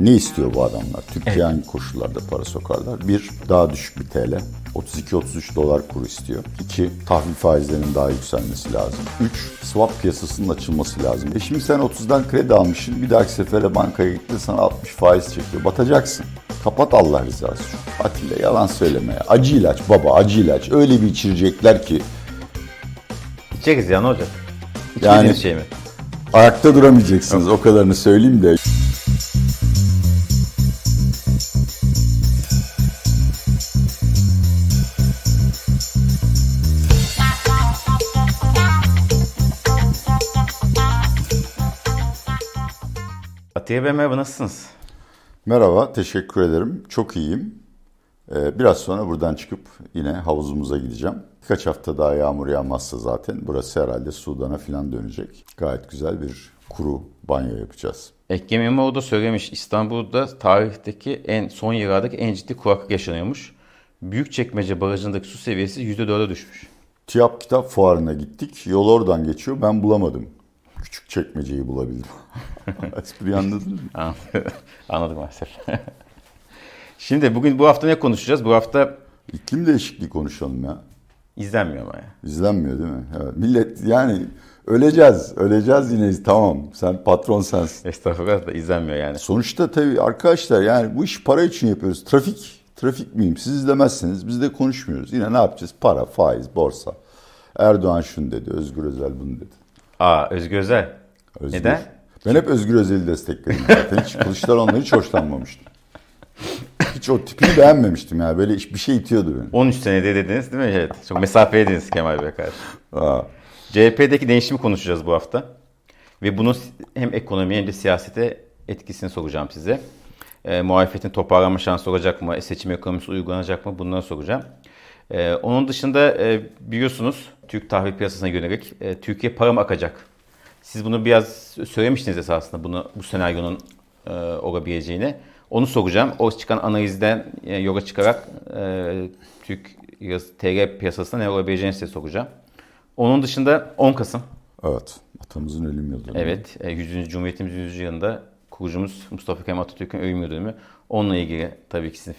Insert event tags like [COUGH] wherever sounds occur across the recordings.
Ne istiyor bu adamlar? Türkiye hangi koşullarda para sokarlar? Bir, daha düşük bir TL. 32-33 dolar kuru istiyor. İki, tahvil faizlerinin daha yükselmesi lazım. Üç, swap piyasasının açılması lazım. E şimdi sen 30'dan kredi almışsın. Bir dahaki sefere bankaya gitti sana 60 faiz çekiyor. Batacaksın. Kapat Allah rızası için. Atilla yalan söyleme ya. Acı ilaç baba acı ilaç. Öyle bir içirecekler ki İçeriz ya ne olacak? Yani- İçmediğiniz şey mi? ayakta duramayacaksınız. O kadarını söyleyeyim de. Atiye Bey merhaba nasılsınız? Merhaba, teşekkür ederim. Çok iyiyim. Ee, biraz sonra buradan çıkıp yine havuzumuza gideceğim. Birkaç hafta daha yağmur yağmazsa zaten burası herhalde Sudan'a falan dönecek. Gayet güzel bir kuru banyo yapacağız. Ekrem İmamoğlu da söylemiş İstanbul'da tarihteki en son yıllardaki en ciddi kuraklık yaşanıyormuş. Büyükçekmece Barajı'ndaki su seviyesi %4'e düşmüş. TİAP Kitap Fuarı'na gittik. Yol oradan geçiyor. Ben bulamadım. Küçük çekmeceyi bulabildim. [LAUGHS] Espriyi anladınız mı? [LAUGHS] Anladım maalesef. [LAUGHS] Şimdi bugün bu hafta ne konuşacağız? Bu hafta İklim değişikliği konuşalım ya. izlenmiyor ama ya. İzlenmiyor değil mi? Evet. Millet yani öleceğiz. Öleceğiz yine. Tamam. Sen patron sensin. Estağfurullah da izlenmiyor yani. Sonuçta tabii arkadaşlar yani bu iş para için yapıyoruz. Trafik, trafik miyim? Siz izlemezseniz biz de konuşmuyoruz. Yine ne yapacağız? Para, faiz, borsa. Erdoğan şunu dedi, Özgür Özel bunu dedi. Aa Özgür Özel. Özgür. Neden? Ben hep Özgür Özel'i destekledim zaten. Hiç Kılıçdaroğlu'na hiç hoşlanmamıştım. Hiç o tipini beğenmemiştim ya. Böyle bir şey itiyordu beni. 13 senede dediniz değil mi? Evet. Çok mesafeliydiniz Kemal Bey karşı. Aa, CHP'deki değişimi konuşacağız bu hafta. Ve bunun hem ekonomiye hem de siyasete etkisini soracağım size. E, muhalefetin toparlanma şansı olacak mı? Seçim ekonomisi uygulanacak mı? Bunları soracağım. E, onun dışında e, biliyorsunuz Türk tahvil piyasasına yönelik e, Türkiye para mı akacak? Siz bunu biraz söylemiştiniz esasında bunu bu senaryonun e, olabileceğini. Onu soracağım. O çıkan analizden e, yola çıkarak e, Türk TL piyasasında ne olabileceğini size soracağım. Onun dışında 10 Kasım. evet. Atamızın ölüm yılı. Evet, e, 100. Cumhuriyetimizin 100. yılında kurucumuz Mustafa Kemal Atatürk'ün ölüm yıl dönümü. Onunla ilgili tabii ki sizin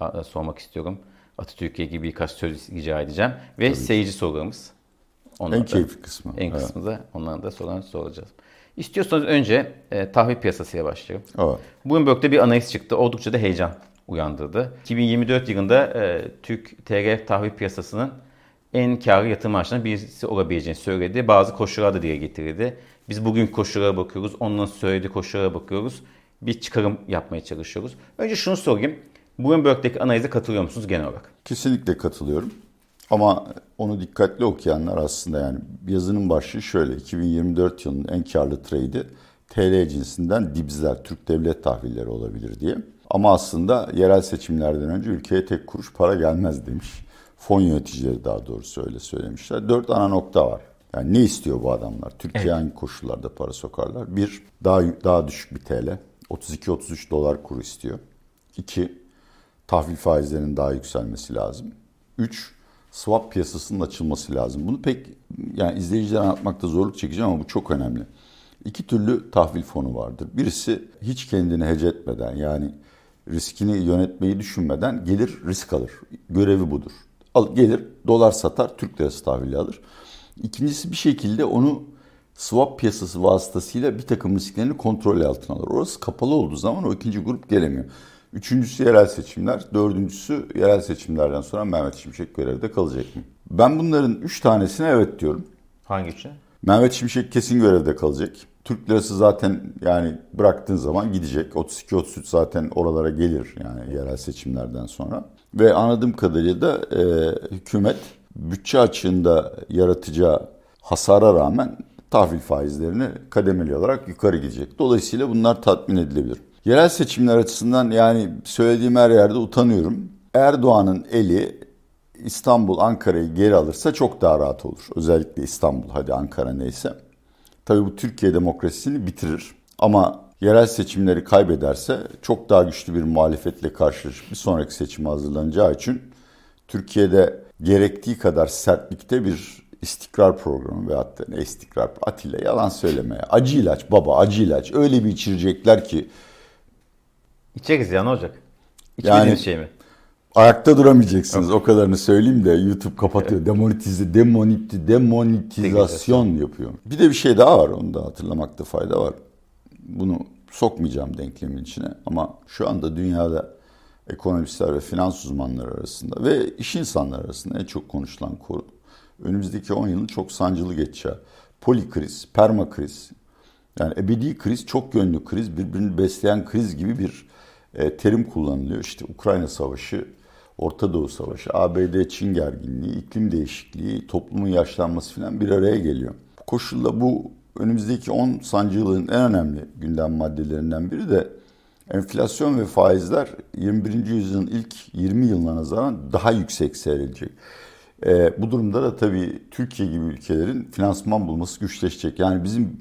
a- sormak istiyorum. Atatürk'e ilgili birkaç söz rica edeceğim. Ve seyirci sorularımız. Onları En da- keyifli kısmı. En Evet. kısmı da onların da sorularını soracağız. İstiyorsanız önce e, tahvil piyasasıyla başlayalım. Evet. Bloomberg'de bir analiz çıktı. Oldukça da heyecan uyandırdı. 2024 yılında e, Türk TL tahvil piyasasının en karlı yatırım araçlarından birisi olabileceğini söyledi. Bazı koşullar da dile getirildi. Biz bugün koşullara bakıyoruz. Onların söylediği koşullara bakıyoruz. Bir çıkarım yapmaya çalışıyoruz. Önce şunu sorayım. Bloomberg'deki analize katılıyor musunuz genel olarak? Kesinlikle katılıyorum. Ama onu dikkatli okuyanlar aslında yani yazının başlığı şöyle. 2024 yılının en karlı trade'i TL cinsinden dibzler, Türk devlet tahvilleri olabilir diye. Ama aslında yerel seçimlerden önce ülkeye tek kuruş para gelmez demiş. Fon yöneticileri daha doğrusu öyle söylemişler. Dört ana nokta var. Yani ne istiyor bu adamlar? Türkiye hangi koşullarda para sokarlar? Bir, daha, daha düşük bir TL. 32-33 dolar kuru istiyor. İki, tahvil faizlerinin daha yükselmesi lazım. 3. Swap piyasasının açılması lazım. Bunu pek yani izleyicilere anlatmakta zorluk çekeceğim ama bu çok önemli. İki türlü tahvil fonu vardır. Birisi hiç kendini hece etmeden yani riskini yönetmeyi düşünmeden gelir risk alır. Görevi budur. Al, gelir dolar satar Türk lirası tahvili alır. İkincisi bir şekilde onu swap piyasası vasıtasıyla bir takım risklerini kontrol altına alır. Orası kapalı olduğu zaman o ikinci grup gelemiyor. Üçüncüsü yerel seçimler. Dördüncüsü yerel seçimlerden sonra Mehmet Şimşek görevde kalacak mı? Ben bunların üç tanesine evet diyorum. Hangi üçü? Mehmet Şimşek kesin görevde kalacak. Türk lirası zaten yani bıraktığın zaman gidecek. 32-33 zaten oralara gelir yani yerel seçimlerden sonra. Ve anladığım kadarıyla da e, hükümet bütçe açığında yaratacağı hasara rağmen tahvil faizlerini kademeli olarak yukarı gidecek. Dolayısıyla bunlar tatmin edilebilir. Yerel seçimler açısından yani söylediğim her yerde utanıyorum. Erdoğan'ın eli İstanbul, Ankara'yı geri alırsa çok daha rahat olur. Özellikle İstanbul, hadi Ankara neyse. Tabii bu Türkiye demokrasisini bitirir. Ama yerel seçimleri kaybederse çok daha güçlü bir muhalefetle karşılaşıp bir sonraki seçime hazırlanacağı için Türkiye'de gerektiği kadar sertlikte bir istikrar programı ve hatta ne istikrar Atilla yalan söyleme ya. Acı ilaç baba acı ilaç öyle bir içirecekler ki İçeriz ya ne olacak? İçmediğiniz yani, şey mi? Ayakta duramayacaksınız. Yok. O kadarını söyleyeyim de YouTube kapatıyor. Demonetize, demoniti, demonetizasyon yapıyor. Bir de bir şey daha var. Onu da hatırlamakta fayda var. Bunu sokmayacağım denklemin içine. Ama şu anda dünyada ekonomistler ve finans uzmanları arasında ve iş insanları arasında en çok konuşulan konu önümüzdeki 10 yılın çok sancılı geçeceği. Polikriz, permakriz, yani ebedi kriz, çok yönlü kriz, birbirini besleyen kriz gibi bir terim kullanılıyor. İşte Ukrayna Savaşı, Orta Doğu Savaşı, ABD-Çin gerginliği, iklim değişikliği, toplumun yaşlanması falan bir araya geliyor. Bu koşulla bu önümüzdeki 10 sancılığın en önemli gündem maddelerinden biri de enflasyon ve faizler 21. yüzyılın ilk 20 yılına nazaran daha yüksek seyredecek. E, bu durumda da tabii Türkiye gibi ülkelerin finansman bulması güçleşecek. Yani bizim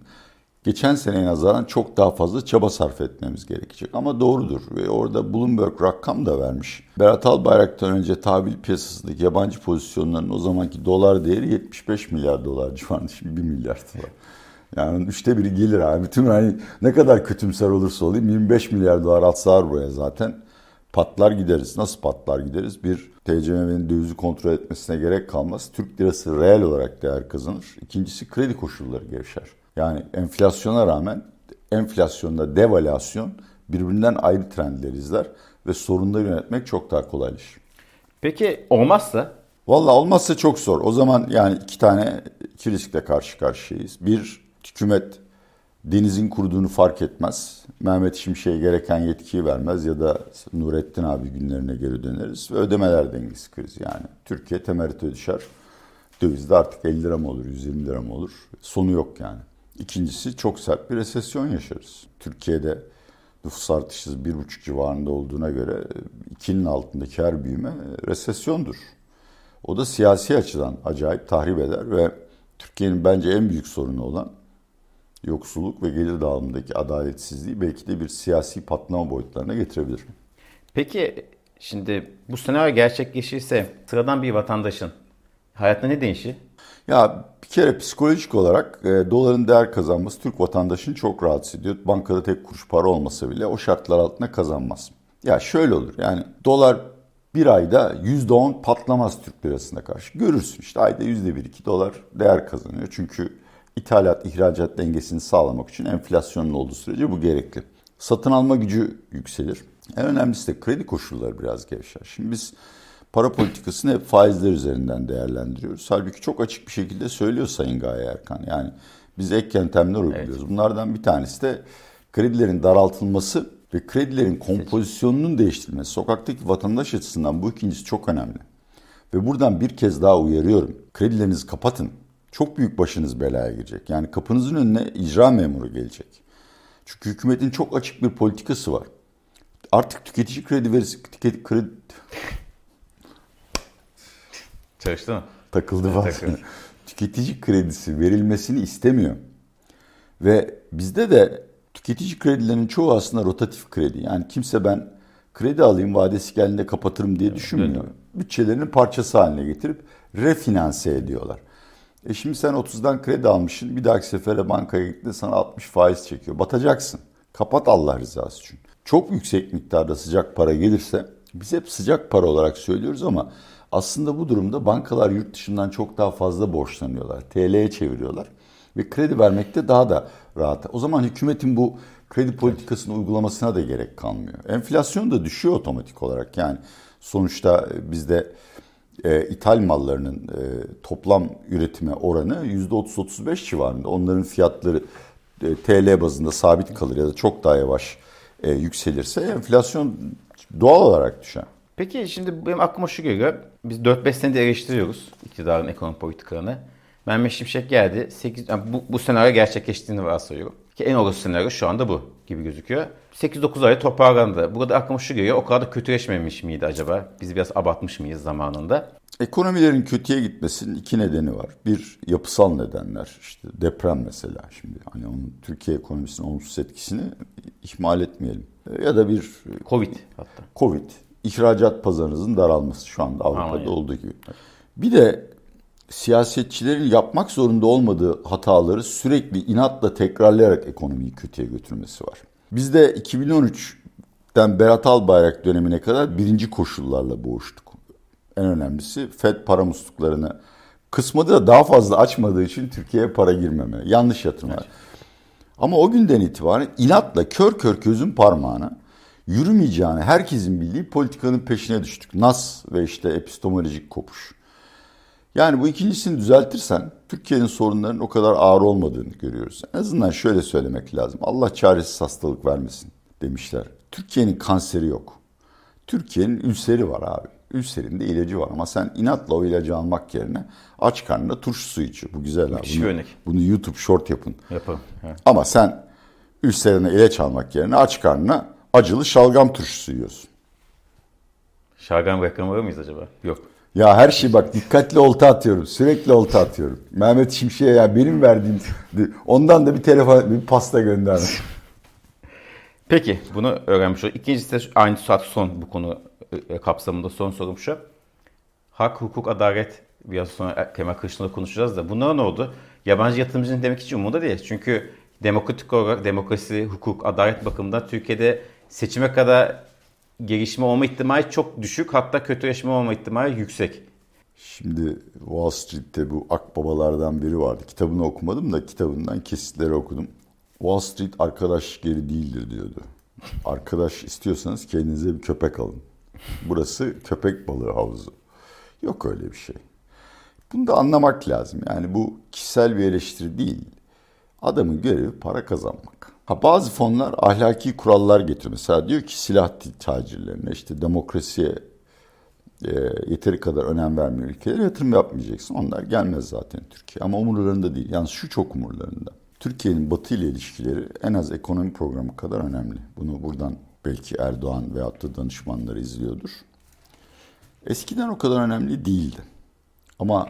geçen seneye nazaran çok daha fazla çaba sarf etmemiz gerekecek. Ama doğrudur ve orada Bloomberg rakam da vermiş. Berat Albayrak'tan önce tahvil piyasasındaki yabancı pozisyonların o zamanki dolar değeri 75 milyar dolar civarında. [LAUGHS] Şimdi 1 milyar dolar. Yani üçte biri gelir abi. Bütün hani ne kadar kötümser olursa olayım 25 milyar dolar atsalar buraya zaten patlar gideriz. Nasıl patlar gideriz? Bir TCMB'nin dövizi kontrol etmesine gerek kalmaz. Türk lirası reel olarak değer kazanır. İkincisi kredi koşulları gevşer. Yani enflasyona rağmen enflasyonda devalüasyon birbirinden ayrı trendler izler ve sorunları yönetmek çok daha kolaylaşır. Peki olmazsa? Valla olmazsa çok zor. O zaman yani iki tane iki riskle karşı karşıyayız. Bir, hükümet denizin kuruduğunu fark etmez. Mehmet Şimşek'e gereken yetkiyi vermez ya da Nurettin abi günlerine geri döneriz. Ve ödemeler dengesi krizi yani. Türkiye temerrüte düşer. Dövizde artık 50 lira mı olur, 120 lira mı olur? Sonu yok yani. İkincisi çok sert bir resesyon yaşarız. Türkiye'de nüfus artışı 1,5 civarında olduğuna göre 2'nin altındaki her büyüme resesyondur. O da siyasi açıdan acayip tahrip eder ve Türkiye'nin bence en büyük sorunu olan yoksulluk ve gelir dağılımındaki adaletsizliği belki de bir siyasi patlama boyutlarına getirebilir. Peki şimdi bu senaryo gerçekleşirse sıradan bir vatandaşın hayatında ne değişir? Ya bir kere psikolojik olarak e, doların değer kazanması Türk vatandaşını çok rahatsız ediyor. Bankada tek kuruş para olmasa bile o şartlar altında kazanmaz. Ya şöyle olur yani dolar bir ayda %10 patlamaz Türk lirasına karşı. Görürsün işte ayda %1-2 dolar değer kazanıyor. Çünkü ithalat ihracat dengesini sağlamak için enflasyonun olduğu sürece bu gerekli. Satın alma gücü yükselir. En önemlisi de kredi koşulları biraz gevşer. Şimdi biz para politikasını hep faizler üzerinden değerlendiriyoruz. Halbuki çok açık bir şekilde söylüyor Sayın Gaye Erkan. Yani biz ek yöntemler uyguluyoruz. Evet. Bunlardan bir tanesi de kredilerin daraltılması ve kredilerin kompozisyonunun değiştirilmesi. Sokaktaki vatandaş açısından bu ikincisi çok önemli. Ve buradan bir kez daha uyarıyorum. Kredilerinizi kapatın. Çok büyük başınız belaya girecek. Yani kapınızın önüne icra memuru gelecek. Çünkü hükümetin çok açık bir politikası var. Artık tüketici kredi verisi, tüketici kredi, Çalıştı mı? Takıldı falan. [LAUGHS] tüketici kredisi verilmesini istemiyor. Ve bizde de tüketici kredilerinin çoğu aslında rotatif kredi. Yani kimse ben kredi alayım vadesi geldiğinde kapatırım diye düşünmüyor. Bütçelerinin parçası haline getirip refinanse ediyorlar. E şimdi sen 30'dan kredi almışsın bir dahaki sefere bankaya gittiğinde sana 60 faiz çekiyor. Batacaksın. Kapat Allah rızası için. Çok yüksek miktarda sıcak para gelirse biz hep sıcak para olarak söylüyoruz ama aslında bu durumda bankalar yurt dışından çok daha fazla borçlanıyorlar. TL'ye çeviriyorlar ve kredi vermekte daha da rahat. O zaman hükümetin bu kredi politikasını uygulamasına da gerek kalmıyor. Enflasyon da düşüyor otomatik olarak. Yani sonuçta bizde e, ithal mallarının e, toplam üretime oranı %30-35 civarında. Onların fiyatları e, TL bazında sabit kalır ya da çok daha yavaş e, yükselirse enflasyon doğal olarak düşer. Peki şimdi benim aklıma şu geliyor. Biz 4-5 senedir eleştiriyoruz iktidarın ekonomi politikalarını. Mehmet Şimşek geldi. 8, yani bu, bu senaryo gerçekleştiğini varsayıyorum. Ki en olası senaryo şu anda bu gibi gözüküyor. 8-9 ay toparlandı. Burada aklıma şu geliyor. O kadar da kötüleşmemiş miydi acaba? Biz biraz abartmış mıyız zamanında? Ekonomilerin kötüye gitmesinin iki nedeni var. Bir yapısal nedenler. İşte deprem mesela şimdi. Hani onun Türkiye ekonomisinin olumsuz etkisini ihmal etmeyelim. Ya da bir Covid hatta. Covid ihracat pazarınızın daralması şu anda Avrupa'da Aynen. olduğu gibi. Bir de siyasetçilerin yapmak zorunda olmadığı hataları sürekli inatla tekrarlayarak ekonomiyi kötüye götürmesi var. Bizde 2013 den Berat Albayrak dönemine kadar birinci koşullarla boğuştuk. En önemlisi FED para musluklarını kısmadı da daha fazla açmadığı için Türkiye'ye para girmeme. Yanlış yatırımlar. Evet. Ama o günden itibaren inatla kör kör közün parmağına yürümeyeceğini herkesin bildiği politikanın peşine düştük. Nas ve işte epistemolojik kopuş. Yani bu ikincisini düzeltirsen Türkiye'nin sorunlarının o kadar ağır olmadığını görüyoruz. En azından şöyle söylemek lazım. Allah çaresiz hastalık vermesin demişler. Türkiye'nin kanseri yok. Türkiye'nin ülseri var abi. Ülserin de ilacı var ama sen inatla o ilacı almak yerine aç karnına turşu su içiyor. Bu güzel abi. Müthiş bunu, örnek. Bunu YouTube short yapın. Yapalım. Evet. Ama sen ülserine ilaç almak yerine aç karnına acılı şalgam turşusu yiyorsun. Şalgam reklamı mıyız acaba? Yok. Ya her şey bak dikkatli olta atıyorum. Sürekli olta atıyorum. Mehmet Şimşek'e ya benim verdiğim ondan da bir telefon bir pasta gönder. [LAUGHS] Peki bunu öğrenmiş olduk. İkincisi de aynı saat son bu konu e, kapsamında son sorum şu. Hak, hukuk, adalet biraz sonra Kemal Kılıçdaroğlu konuşacağız da bunlara ne oldu? Yabancı yatırımcının demek hiç umurunda değil. Çünkü demokratik olarak demokrasi, hukuk, adalet bakımından Türkiye'de seçime kadar gelişme olma ihtimali çok düşük. Hatta kötüleşme olma ihtimali yüksek. Şimdi Wall Street'te bu akbabalardan biri vardı. Kitabını okumadım da kitabından kesitleri okudum. Wall Street arkadaş geri değildir diyordu. Arkadaş istiyorsanız kendinize bir köpek alın. Burası köpek balığı havuzu. Yok öyle bir şey. Bunu da anlamak lazım. Yani bu kişisel bir eleştiri değil. Adamın görevi para kazanmak. Ha, bazı fonlar ahlaki kurallar getiriyor. Mesela diyor ki silah tacirlerine işte demokrasiye e, yeteri kadar önem vermiyor ülkelere yatırım yapmayacaksın. Onlar gelmez zaten Türkiye. Ama umurlarında değil. Yani şu çok umurlarında. Türkiye'nin Batı ile ilişkileri en az ekonomi programı kadar önemli. Bunu buradan belki Erdoğan veyahut da danışmanları izliyordur. Eskiden o kadar önemli değildi. Ama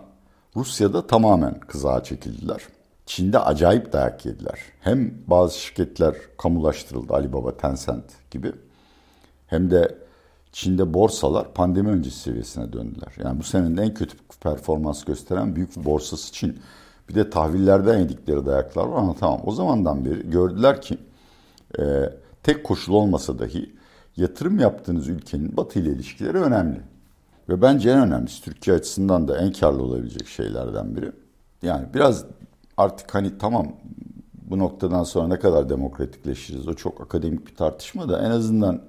Rusya'da tamamen kızağa çekildiler. Çin'de acayip dayak yediler. Hem bazı şirketler kamulaştırıldı Alibaba, Tencent gibi. Hem de Çin'de borsalar pandemi öncesi seviyesine döndüler. Yani bu senenin en kötü performans gösteren büyük borsası Çin. Bir de tahvillerden yedikleri dayaklar var ama tamam o zamandan beri gördüler ki e, tek koşul olmasa dahi yatırım yaptığınız ülkenin batı ile ilişkileri önemli. Ve bence en önemlisi Türkiye açısından da en karlı olabilecek şeylerden biri. Yani biraz artık hani tamam bu noktadan sonra ne kadar demokratikleşiriz o çok akademik bir tartışma da en azından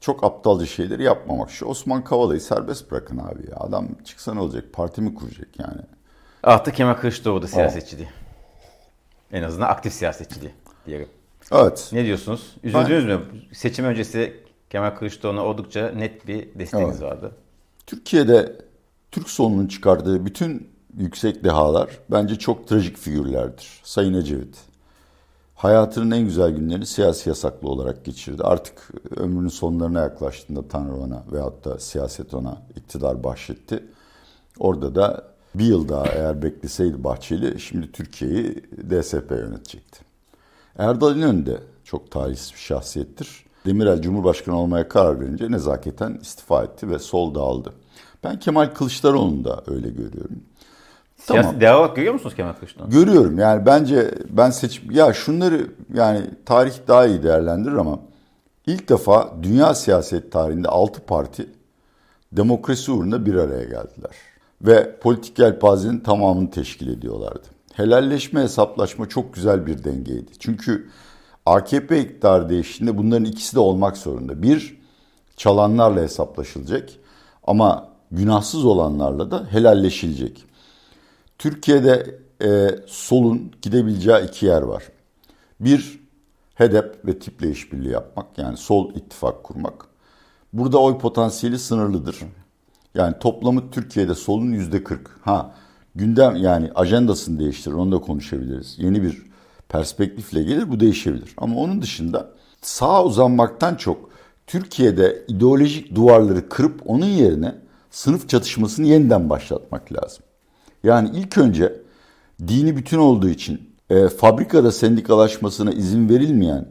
çok aptalca şeyleri yapmamak. Şu Osman Kavala'yı serbest bırakın abi ya. Adam çıksa ne olacak? Parti mi kuracak yani? Artık Kemal Kılıçdaroğlu da siyasetçi değil. En azından aktif siyasetçi değil diyelim. Evet. Ne diyorsunuz? Üzüldünüz ben... mü? Seçim öncesi Kemal Kılıçdaroğlu'na oldukça net bir desteğiniz evet. vardı. Türkiye'de Türk solunun çıkardığı bütün yüksek dehalar bence çok trajik figürlerdir. Sayın Ecevit. Hayatının en güzel günlerini siyasi yasaklı olarak geçirdi. Artık ömrünün sonlarına yaklaştığında Tanrı ona veyahut da siyaset ona iktidar bahşetti. Orada da bir yıl daha eğer bekleseydi Bahçeli şimdi Türkiye'yi DSP yönetecekti. Erdal İnönü de çok talihsiz bir şahsiyettir. Demirel Cumhurbaşkanı olmaya karar verince nezaketen istifa etti ve sol dağıldı. Ben Kemal Kılıçdaroğlu'nu da öyle görüyorum. Siyasi tamam. devam olarak görüyor musunuz Kemal Kılıçdaroğlu? Görüyorum yani bence ben seç ya şunları yani tarih daha iyi değerlendirir ama ilk defa dünya siyaset tarihinde 6 parti demokrasi uğruna bir araya geldiler. Ve politik yelpazenin tamamını teşkil ediyorlardı. Helalleşme, hesaplaşma çok güzel bir dengeydi. Çünkü AKP iktidarı değiştiğinde bunların ikisi de olmak zorunda. Bir, çalanlarla hesaplaşılacak ama günahsız olanlarla da helalleşilecek. Türkiye'de e, solun gidebileceği iki yer var. Bir, HEDEP ve tiple işbirliği yapmak yani sol ittifak kurmak. Burada oy potansiyeli sınırlıdır. Yani toplamı Türkiye'de solun yüzde 40. Ha gündem yani ajandasını değiştirir onu da konuşabiliriz. Yeni bir perspektifle gelir bu değişebilir. Ama onun dışında sağa uzanmaktan çok Türkiye'de ideolojik duvarları kırıp onun yerine sınıf çatışmasını yeniden başlatmak lazım. Yani ilk önce dini bütün olduğu için e, fabrikada sendikalaşmasına izin verilmeyen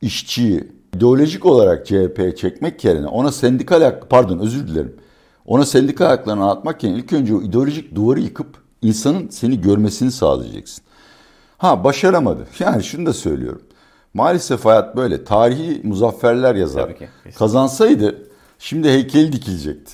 işçiyi ideolojik olarak CHP'ye çekmek yerine ona sendikal hak, pardon özür dilerim. Ona sendikal haklarını anlatmak yerine ilk önce o ideolojik duvarı yıkıp insanın seni görmesini sağlayacaksın. Ha başaramadı. [LAUGHS] Yani şunu da söylüyorum. Maalesef hayat böyle. Tarihi muzafferler yazar. Tabii ki. Kazansaydı şimdi heykeli dikilecekti.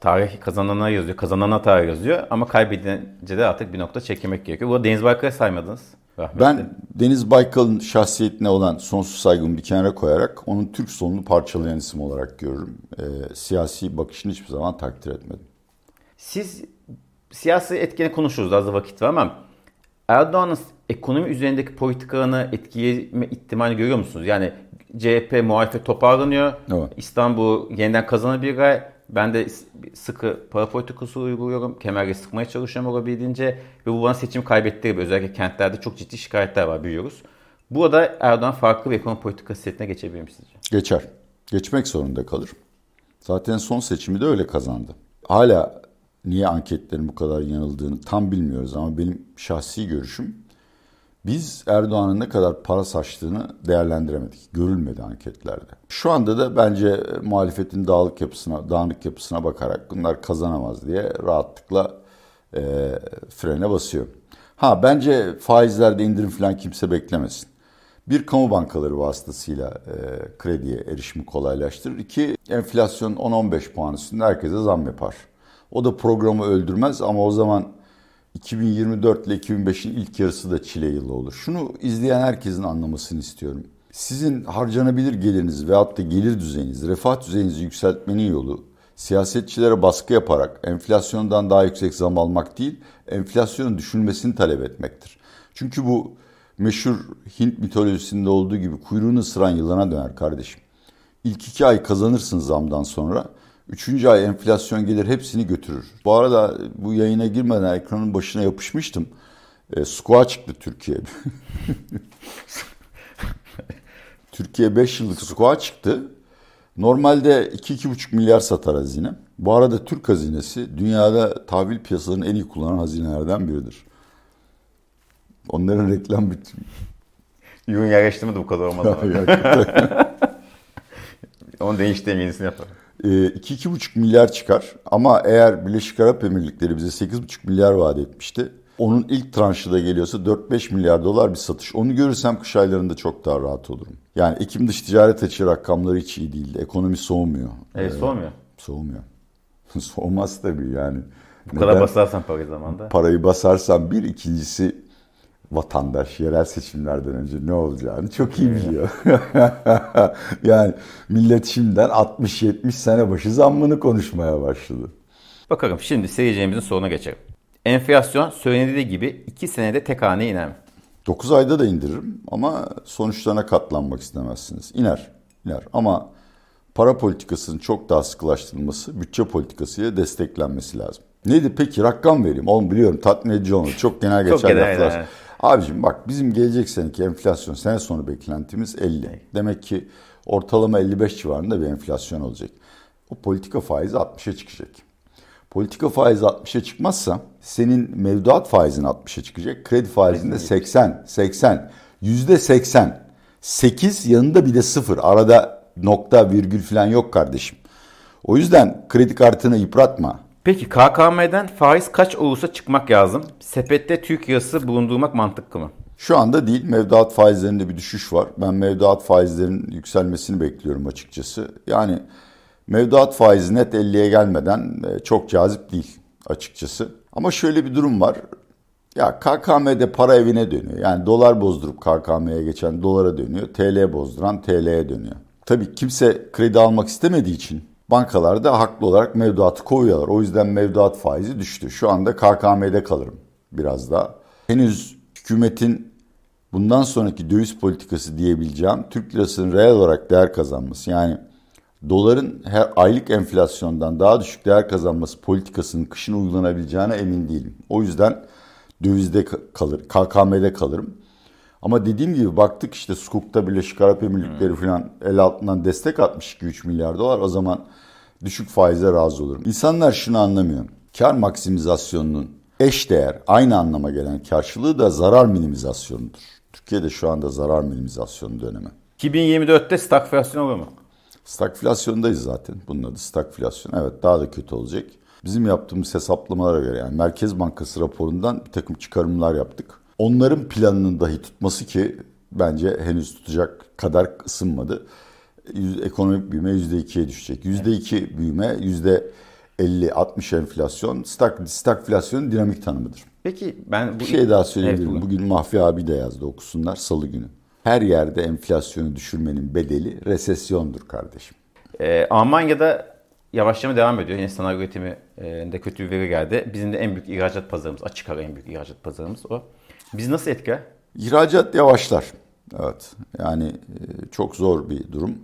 Tarih kazanana yazıyor, kazanana tarih yazıyor ama kaybedince de artık bir nokta çekilmek gerekiyor. Bu Deniz Baykal'ı saymadınız. Rahmetli. Ben Deniz Baykal'ın şahsiyetine olan sonsuz saygımı bir kenara koyarak onun Türk solunu parçalayan isim olarak görürüm. Ee, siyasi bakışını hiçbir zaman takdir etmedim. Siz siyasi etkini konuşuruz az vakit var ama Erdoğan'ın ekonomi üzerindeki politikalarını etkileme ihtimali görüyor musunuz? Yani CHP muhalefet toparlanıyor. Evet. İstanbul yeniden kazanabilir. Ben de sıkı para politikası uyguluyorum. Kemerle sıkmaya çalışıyorum olabildiğince. Ve bu bana seçim kaybettirir. Özellikle kentlerde çok ciddi şikayetler var biliyoruz. Burada Erdoğan farklı bir ekonomi politikası setine geçebilir mi sizce? Geçer. Geçmek zorunda kalır. Zaten son seçimi de öyle kazandı. Hala niye anketlerin bu kadar yanıldığını tam bilmiyoruz ama benim şahsi görüşüm biz Erdoğan'ın ne kadar para saçtığını değerlendiremedik. Görülmedi anketlerde. Şu anda da bence muhalefetin dağılık yapısına, dağınık yapısına bakarak bunlar kazanamaz diye rahatlıkla e, frene basıyor. Ha bence faizlerde indirim falan kimse beklemesin. Bir kamu bankaları vasıtasıyla e, krediye erişimi kolaylaştırır. İki enflasyon 10-15 puan üstünde herkese zam yapar. O da programı öldürmez ama o zaman 2024 ile 2005'in ilk yarısı da çile yılı olur. Şunu izleyen herkesin anlamasını istiyorum. Sizin harcanabilir geliriniz veyahut da gelir düzeyiniz, refah düzeyinizi yükseltmenin yolu siyasetçilere baskı yaparak enflasyondan daha yüksek zam almak değil, enflasyonun düşülmesini talep etmektir. Çünkü bu meşhur Hint mitolojisinde olduğu gibi kuyruğunu ısıran yılana döner kardeşim. İlk iki ay kazanırsın zamdan sonra. Üçüncü ay enflasyon gelir hepsini götürür. Bu arada bu yayına girmeden ekranın başına yapışmıştım. E, squat çıktı Türkiye. [LAUGHS] Türkiye 5 yıllık squat çıktı. Normalde 2-2,5 milyar satar hazine. Bu arada Türk hazinesi dünyada tahvil piyasalarının en iyi kullanan hazinelerden biridir. Onların reklam bitti. Yun yerleştirme de bu kadar olmaz. [LAUGHS] Onu değiştireyim yenisini yapalım. 2-2,5 ee, milyar çıkar. Ama eğer Birleşik Arap Emirlikleri bize 8,5 milyar vaat etmişti. Onun ilk tranşı da geliyorsa 4-5 milyar dolar bir satış. Onu görürsem kış aylarında çok daha rahat olurum. Yani Ekim dış ticaret açığı rakamları hiç iyi değil. Ekonomi soğumuyor. Evet soğumuyor. Soğumuyor. [LAUGHS] Soğumaz tabii yani. Bu Neden? kadar basarsan parayı zamanda. Parayı basarsan bir ikincisi vatandaş yerel seçimlerden önce ne olacağını çok iyi biliyor. [LAUGHS] yani millet şimdiden 60-70 sene başı zammını konuşmaya başladı. Bakalım şimdi seyircimizin soruna geçelim. Enflasyon söylendiği gibi 2 senede tek hane iner mi? 9 ayda da indiririm ama sonuçlarına katlanmak istemezsiniz. İner, iner ama para politikasının çok daha sıkılaştırılması, bütçe politikasıyla desteklenmesi lazım. Neydi peki rakam vereyim. Oğlum biliyorum tatmin edici olur. Çok genel geçer çok genel, laflar. Abicim bak bizim gelecek seneki enflasyon sene sonu beklentimiz 50. Demek ki ortalama 55 civarında bir enflasyon olacak. O politika faizi 60'a çıkacak. Politika faizi 60'a çıkmazsa senin mevduat faizin 60'a çıkacak. Kredi faizinde 80, 80, yüzde 80. 8 yanında bir de 0. Arada nokta virgül falan yok kardeşim. O yüzden kredi kartını yıpratma. Peki KKM'den faiz kaç olursa çıkmak lazım? Sepette Türk lirası bulundurmak mantıklı mı? Şu anda değil. Mevduat faizlerinde bir düşüş var. Ben mevduat faizlerinin yükselmesini bekliyorum açıkçası. Yani mevduat faizi net 50'ye gelmeden e, çok cazip değil açıkçası. Ama şöyle bir durum var. Ya KKM'de para evine dönüyor. Yani dolar bozdurup KKM'ye geçen dolara dönüyor. TL bozduran TL'ye dönüyor. Tabii kimse kredi almak istemediği için bankalar da haklı olarak mevduatı koyuyorlar. O yüzden mevduat faizi düştü. Şu anda KKM'de kalırım biraz daha. Henüz hükümetin bundan sonraki döviz politikası diyebileceğim Türk lirasının reel olarak değer kazanması. Yani doların her aylık enflasyondan daha düşük değer kazanması politikasının kışın uygulanabileceğine emin değilim. O yüzden dövizde kalır, KKM'de kalırım. Ama dediğim gibi baktık işte Sukuk'ta Birleşik Arap Emirlikleri hmm. falan el altından destek atmış 2-3 milyar dolar. O zaman düşük faize razı olurum. İnsanlar şunu anlamıyor. Kar maksimizasyonunun eş değer, aynı anlama gelen karşılığı da zarar minimizasyonudur. Türkiye'de şu anda zarar minimizasyonu dönemi. 2024'te stagflasyon olur mu? Stagflasyondayız zaten. Bunun adı stagflasyon. Evet daha da kötü olacak. Bizim yaptığımız hesaplamalara göre yani Merkez Bankası raporundan bir takım çıkarımlar yaptık. Onların planının dahi tutması ki bence henüz tutacak kadar ısınmadı. Ekonomik büyüme %2'ye düşecek. %2 büyüme, %50-60 enflasyon stag, stagflasyonun dinamik tanımıdır. Peki ben bu... Bir şey daha söyleyebilirim. Evet, Bugün Mahfi abi de yazdı okusunlar salı günü. Her yerde enflasyonu düşürmenin bedeli resesyondur kardeşim. Ee, Almanya'da yavaşlama devam ediyor. Yine sanayi üretiminde kötü bir veri geldi. Bizim de en büyük ihracat pazarımız, açık ara en büyük ihracat pazarımız o. Biz nasıl etkiler? İhracat yavaşlar. Evet. Yani e, çok zor bir durum.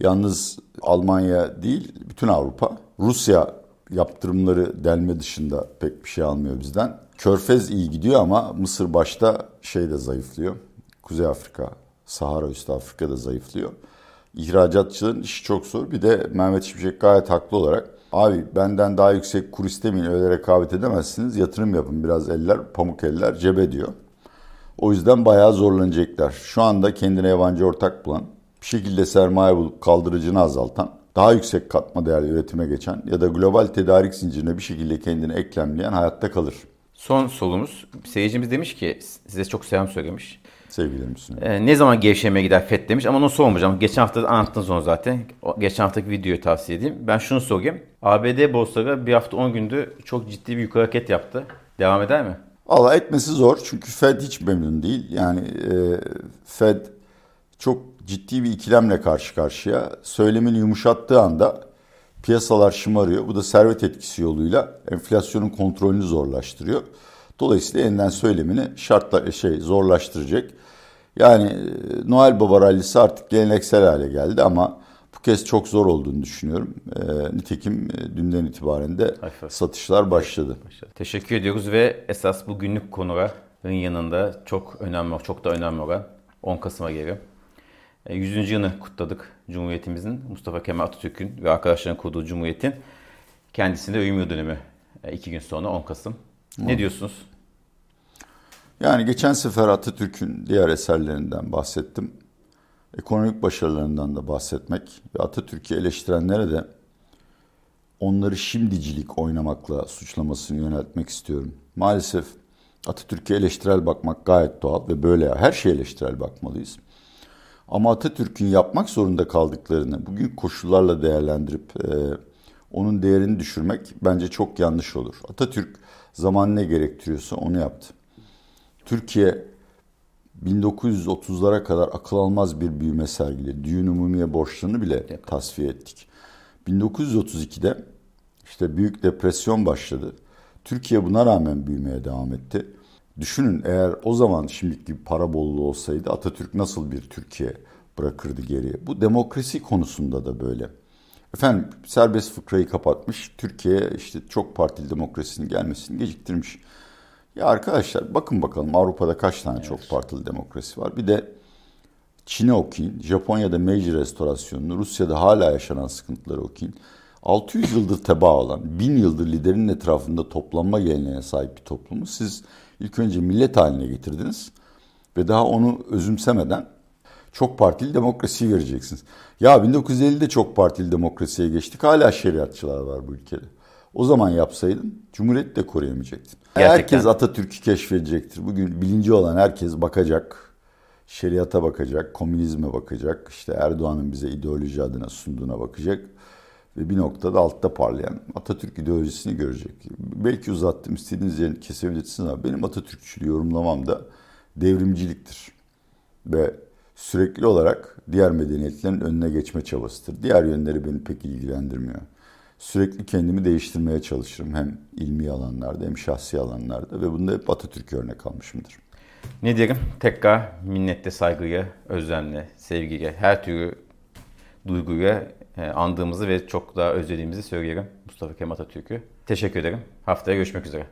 Yalnız Almanya değil, bütün Avrupa. Rusya yaptırımları delme dışında pek bir şey almıyor bizden. Körfez iyi gidiyor ama Mısır başta şey de zayıflıyor. Kuzey Afrika, Sahara üstü Afrika da zayıflıyor. İhracatçıların işi çok zor. Bir de Mehmet Şimşek gayet haklı olarak abi benden daha yüksek kur istemeyin öyle rekabet edemezsiniz. Yatırım yapın biraz eller pamuk eller cebe diyor. O yüzden bayağı zorlanacaklar. Şu anda kendine yabancı ortak bulan, bir şekilde sermaye bulup kaldırıcını azaltan, daha yüksek katma değerli üretime geçen ya da global tedarik zincirine bir şekilde kendini eklemleyen hayatta kalır. Son solumuz. Seyircimiz demiş ki size çok selam söylemiş. Sevgilerimi sunuyorum. Ee, ne zaman gevşemeye gider FED demiş ama onu sormayacağım. Geçen hafta anlattınız onu zaten. O, geçen haftaki videoyu tavsiye edeyim. Ben şunu sorayım. ABD borsaları bir hafta 10 gündü çok ciddi bir yukarı hareket yaptı. Devam eder mi? Allah etmesi zor çünkü Fed hiç memnun değil. Yani e, Fed çok ciddi bir ikilemle karşı karşıya. Söylemini yumuşattığı anda piyasalar şımarıyor. Bu da servet etkisi yoluyla enflasyonun kontrolünü zorlaştırıyor. Dolayısıyla yeniden söylemini şartla şey zorlaştıracak. Yani e, Noel Baba rallisi artık geleneksel hale geldi ama bu kez çok zor olduğunu düşünüyorum. E, nitekim e, dünden itibaren de satışlar başladı. Teşekkür ediyoruz ve esas bu günlük konuların yanında çok önemli, çok da önemli olan 10 Kasım'a geliyor. 100. E, yılını kutladık Cumhuriyetimizin, Mustafa Kemal Atatürk'ün ve arkadaşlarının kurduğu Cumhuriyet'in kendisinde dönümü. E, iki gün sonra 10 Kasım. Ne diyorsunuz? Yani geçen sefer Atatürk'ün diğer eserlerinden bahsettim. Ekonomik başarılarından da bahsetmek ve Atatürk'ü eleştirenlere de onları şimdicilik oynamakla suçlamasını yöneltmek istiyorum. Maalesef Atatürk'e eleştirel bakmak gayet doğal ve böyle her şeye eleştirel bakmalıyız. Ama Atatürk'ün yapmak zorunda kaldıklarını bugün koşullarla değerlendirip e, onun değerini düşürmek bence çok yanlış olur. Atatürk zaman ne gerektiriyorsa onu yaptı. Türkiye 1930'lara kadar akıl almaz bir büyüme sergiledi. Düğün umumiye borçlarını bile tasfiye ettik. 1932'de işte büyük depresyon başladı. Türkiye buna rağmen büyümeye devam etti. Düşünün eğer o zaman şimdiki gibi para bolluğu olsaydı Atatürk nasıl bir Türkiye bırakırdı geriye. Bu demokrasi konusunda da böyle. Efendim serbest fıkrayı kapatmış. Türkiye işte çok partili demokrasinin gelmesini geciktirmiş. Ya arkadaşlar bakın bakalım Avrupa'da kaç tane evet. çok partili demokrasi var. Bir de Çin'i okuyun. Japonya'da Meiji restorasyonunu, Rusya'da hala yaşanan sıkıntıları okuyun. 600 yıldır teba olan, 1000 yıldır liderinin etrafında toplanma geleneğine sahip bir toplumu siz ilk önce millet haline getirdiniz ve daha onu özümsemeden çok partili demokrasi vereceksiniz. Ya 1950'de çok partili demokrasiye geçtik. Hala şeriatçılar var bu ülkede. O zaman yapsaydın Cumhuriyeti de koruyamayacaktın. Gerçekten. Herkes Atatürk'ü keşfedecektir. Bugün bilinci olan herkes bakacak. Şeriata bakacak, komünizme bakacak. İşte Erdoğan'ın bize ideoloji adına sunduğuna bakacak. Ve bir noktada altta parlayan Atatürk ideolojisini görecek. Belki uzattım istediğiniz yerini kesebilirsiniz ama benim Atatürkçülüğü yorumlamam da devrimciliktir. Ve sürekli olarak diğer medeniyetlerin önüne geçme çabasıdır. Diğer yönleri beni pek ilgilendirmiyor sürekli kendimi değiştirmeye çalışırım. Hem ilmi alanlarda hem şahsi alanlarda ve bunda hep Atatürk örnek almışımdır. Ne diyelim? Tekrar minnette saygıya, özlemle, sevgiye, her türlü duyguya e, andığımızı ve çok daha özlediğimizi söyleyelim Mustafa Kemal Atatürk'ü. Teşekkür ederim. Haftaya görüşmek üzere.